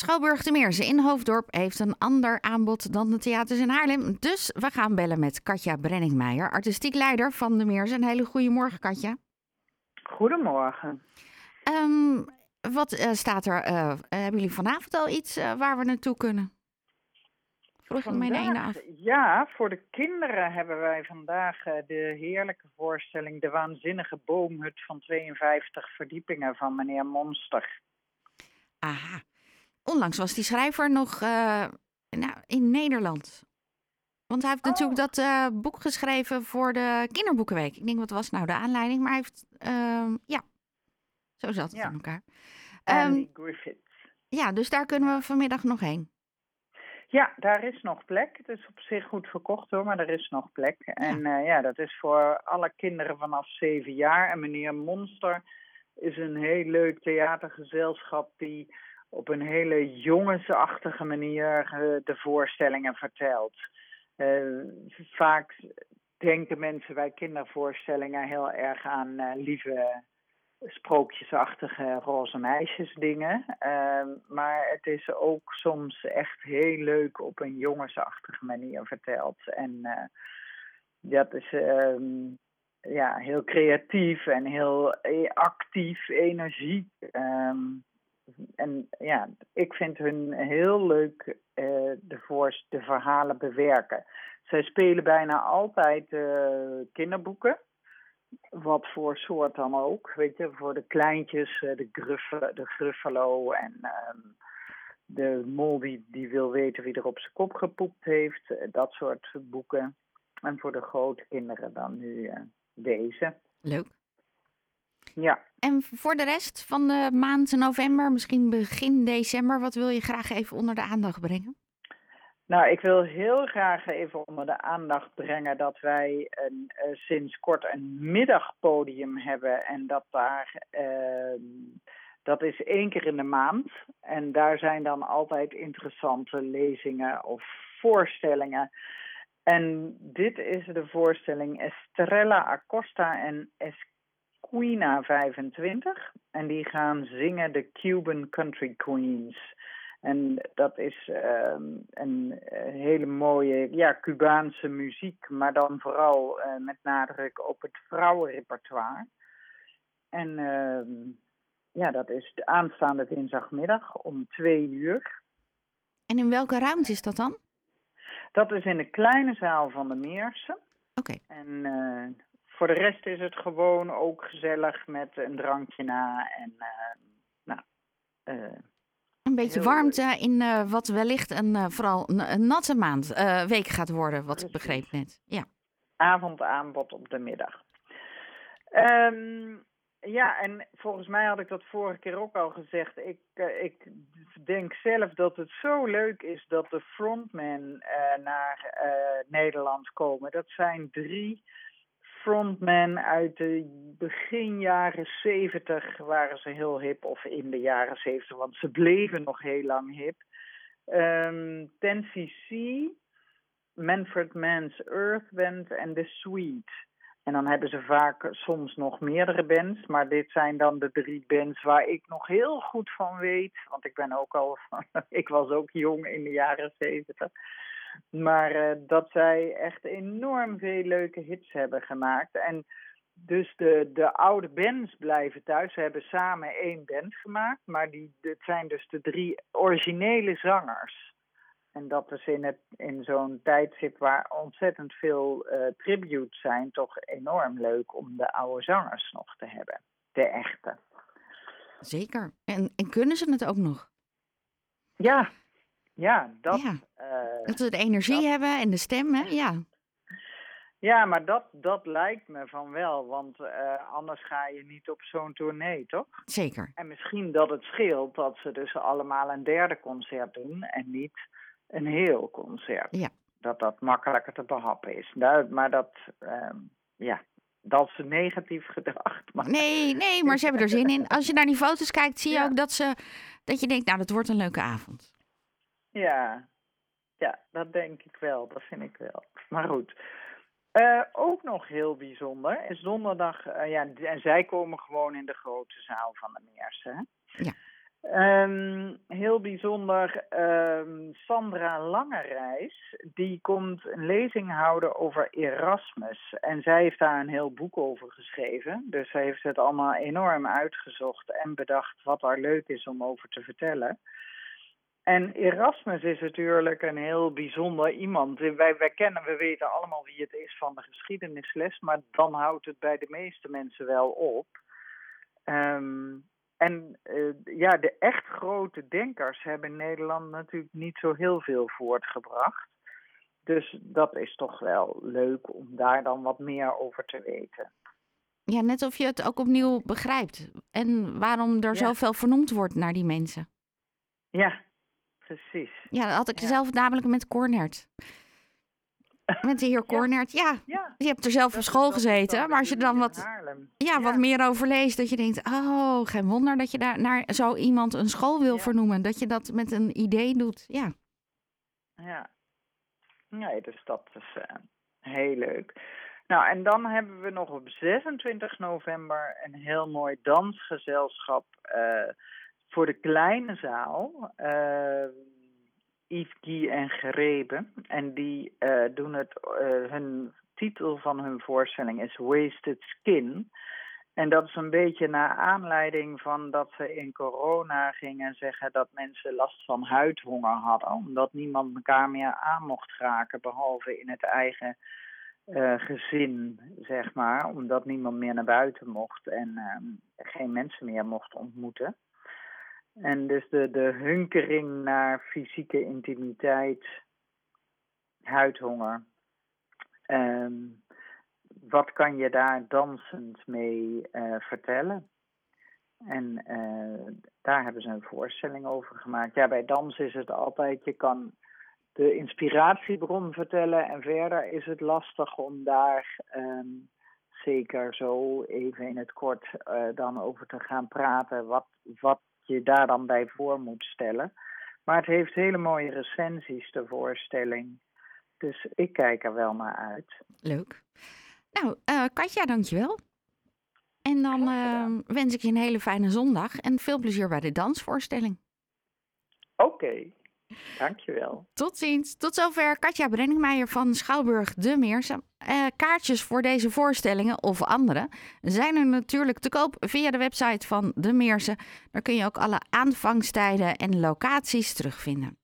Schouwburg de Meersen in Hoofddorp heeft een ander aanbod dan de theaters in Haarlem. Dus we gaan bellen met Katja Brenningmeijer, artistiek leider van de Meersen. Een hele goede morgen, Katja. Goedemorgen. Um, wat uh, staat er? Uh, hebben jullie vanavond al iets waar we naartoe kunnen? Vroeg ik mijn ene af. Ja, voor de kinderen hebben wij vandaag de heerlijke voorstelling De Waanzinnige Boomhut van 52 verdiepingen van meneer Monster. Aha. Onlangs was die schrijver nog nou, in Nederland. Want hij heeft oh. natuurlijk dat uh, boek geschreven voor de Kinderboekenweek. Ik denk, wat was nou de aanleiding? Maar hij heeft, uh, ja, zo zat het ja. in elkaar. Um, Griffiths. ja, dus daar kunnen we vanmiddag nog heen. Ja, daar is nog plek. Het is op zich goed verkocht hoor, maar er is nog plek. En uh, ja, dat is voor alle kinderen vanaf zeven jaar. En meneer Monster is een heel leuk theatergezelschap die op een hele jongensachtige manier uh, de voorstellingen vertelt. Uh, vaak denken mensen bij kindervoorstellingen heel erg aan uh, lieve sprookjesachtige roze meisjes dingen. Uh, maar het is ook soms echt heel leuk op een jongensachtige manier verteld. En dat is um, ja, heel creatief en heel actief, energiek. Um, en ja, ik vind hun heel leuk uh, de, de verhalen bewerken. Zij spelen bijna altijd uh, kinderboeken. Wat voor soort dan ook. Weet je, voor de kleintjes, uh, de, gruffalo, de Gruffalo en um, de mol die, die wil weten wie er op zijn kop gepoept heeft. dat soort boeken. En voor de grote kinderen dan nu deze. Leuk. Ja. En voor de rest van de maand november, misschien begin december, wat wil je graag even onder de aandacht brengen? Nou, ik wil heel graag even onder de aandacht brengen dat wij een, uh, sinds kort een middagpodium hebben. En dat daar, uh, dat is één keer in de maand. En daar zijn dan altijd interessante lezingen of voorstellingen. En dit is de voorstelling Estrella Acosta en Esquina 25. En die gaan zingen de Cuban Country Queens. En dat is um, een hele mooie ja, Cubaanse muziek, maar dan vooral uh, met nadruk op het vrouwenrepertoire. En uh, ja, dat is de aanstaande dinsdagmiddag om twee uur. En in welke ruimte is dat dan? Dat is in de kleine zaal van de Meersen. Oké. Okay. En uh, voor de rest is het gewoon ook gezellig met een drankje na en nou. Een beetje warmte in uh, wat wellicht een vooral een, natte maand, week gaat worden, wat ik begreep net. Ja. Avondaanbod op de middag. Um, ja, en volgens mij had ik dat vorige keer ook al gezegd. Ik, ik denk zelf dat het zo leuk is dat de frontmen naar Nederland komen. Dat zijn drie frontmen uit de begin jaren 70 waren ze heel hip, of in de jaren 70, want ze bleven nog heel lang hip. Um, 10cc, Manfred Mann's Earth Band en The Sweet. En dan hebben ze vaak soms nog meerdere bands, maar dit zijn dan de drie bands waar ik nog heel goed van weet. Want ik ben ook al, ik was ook jong in de jaren 70. Maar uh, dat zij echt enorm veel leuke hits hebben gemaakt. En dus de, de oude bands blijven thuis. Ze hebben samen één band gemaakt. Maar die, het zijn dus de drie originele zangers. En dat is in, het, in zo'n tijdstip waar ontzettend veel uh, tributes zijn... toch enorm leuk om de oude zangers nog te hebben. De echte. Zeker. En, en kunnen ze het ook nog? Ja, ja, dat, ja. Uh, dat we de energie dat, hebben en de stem, hè? Ja. Ja, maar dat, dat lijkt me van wel, want uh, anders ga je niet op zo'n tournee, toch? Zeker. En misschien dat het scheelt dat ze dus allemaal een derde concert doen en niet een heel concert. Ja. Dat dat makkelijker te behappen is. Nou, maar dat, uh, ja, dat is negatief gedacht. Maar... Nee, nee, maar ze hebben er zin in. Als je naar die foto's kijkt, zie je ja. ook dat, ze, dat je denkt, nou, dat wordt een leuke avond. Ja, ja, dat denk ik wel. Dat vind ik wel. Maar goed. Uh, ook nog heel bijzonder is donderdag, uh, ja, en zij komen gewoon in de grote zaal van de Meersen. Ja. Um, heel bijzonder, um, Sandra Langerijs, die komt een lezing houden over Erasmus. En zij heeft daar een heel boek over geschreven. Dus zij heeft het allemaal enorm uitgezocht en bedacht wat er leuk is om over te vertellen. En Erasmus is natuurlijk een heel bijzonder iemand. Wij, wij kennen, we weten allemaal wie het is van de geschiedenisles, maar dan houdt het bij de meeste mensen wel op. Um, en uh, ja, de echt grote denkers hebben in Nederland natuurlijk niet zo heel veel voortgebracht. Dus dat is toch wel leuk om daar dan wat meer over te weten. Ja, net of je het ook opnieuw begrijpt. En waarom er ja. zoveel vernoemd wordt naar die mensen. Ja, precies. Ja, dat had ik ja. zelf namelijk met Cornert. Met de heer Cornert, ja. ja. Je hebt er zelf op school gezeten, maar als je dan wat, ja, wat meer over leest, dat je denkt, oh, geen wonder dat je daar naar zo iemand een school wil vernoemen. Dat je dat met een idee doet, ja. Ja, nee, dus dat is uh, heel leuk. Nou, en dan hebben we nog op 26 november een heel mooi dansgezelschap uh, voor de kleine zaal. Uh, Yves Guy en Gereben. En die uh, doen het, uh, hun titel van hun voorstelling is Wasted Skin. En dat is een beetje naar aanleiding van dat ze in corona gingen zeggen dat mensen last van huidhonger hadden. Omdat niemand elkaar meer aan mocht raken, behalve in het eigen gezin, zeg maar. Omdat niemand meer naar buiten mocht en geen mensen meer mocht ontmoeten. En dus de, de hunkering naar fysieke intimiteit, huidhonger. Um, wat kan je daar dansend mee uh, vertellen? En uh, daar hebben ze een voorstelling over gemaakt. Ja, bij dans is het altijd, je kan de inspiratiebron vertellen en verder is het lastig om daar um, zeker zo even in het kort uh, dan over te gaan praten. Wat, wat je daar dan bij voor moet stellen. Maar het heeft hele mooie recensies, de voorstelling. Dus ik kijk er wel naar uit. Leuk. Nou, uh, Katja, dankjewel. En dan uh, wens ik je een hele fijne zondag en veel plezier bij de dansvoorstelling. Oké. Okay. Dankjewel. Tot ziens. Tot zover Katja Brenningmeijer van Schouwburg de Meersen. Uh, kaartjes voor deze voorstellingen of andere zijn er natuurlijk te koop via de website van de Meersen. Daar kun je ook alle aanvangstijden en locaties terugvinden.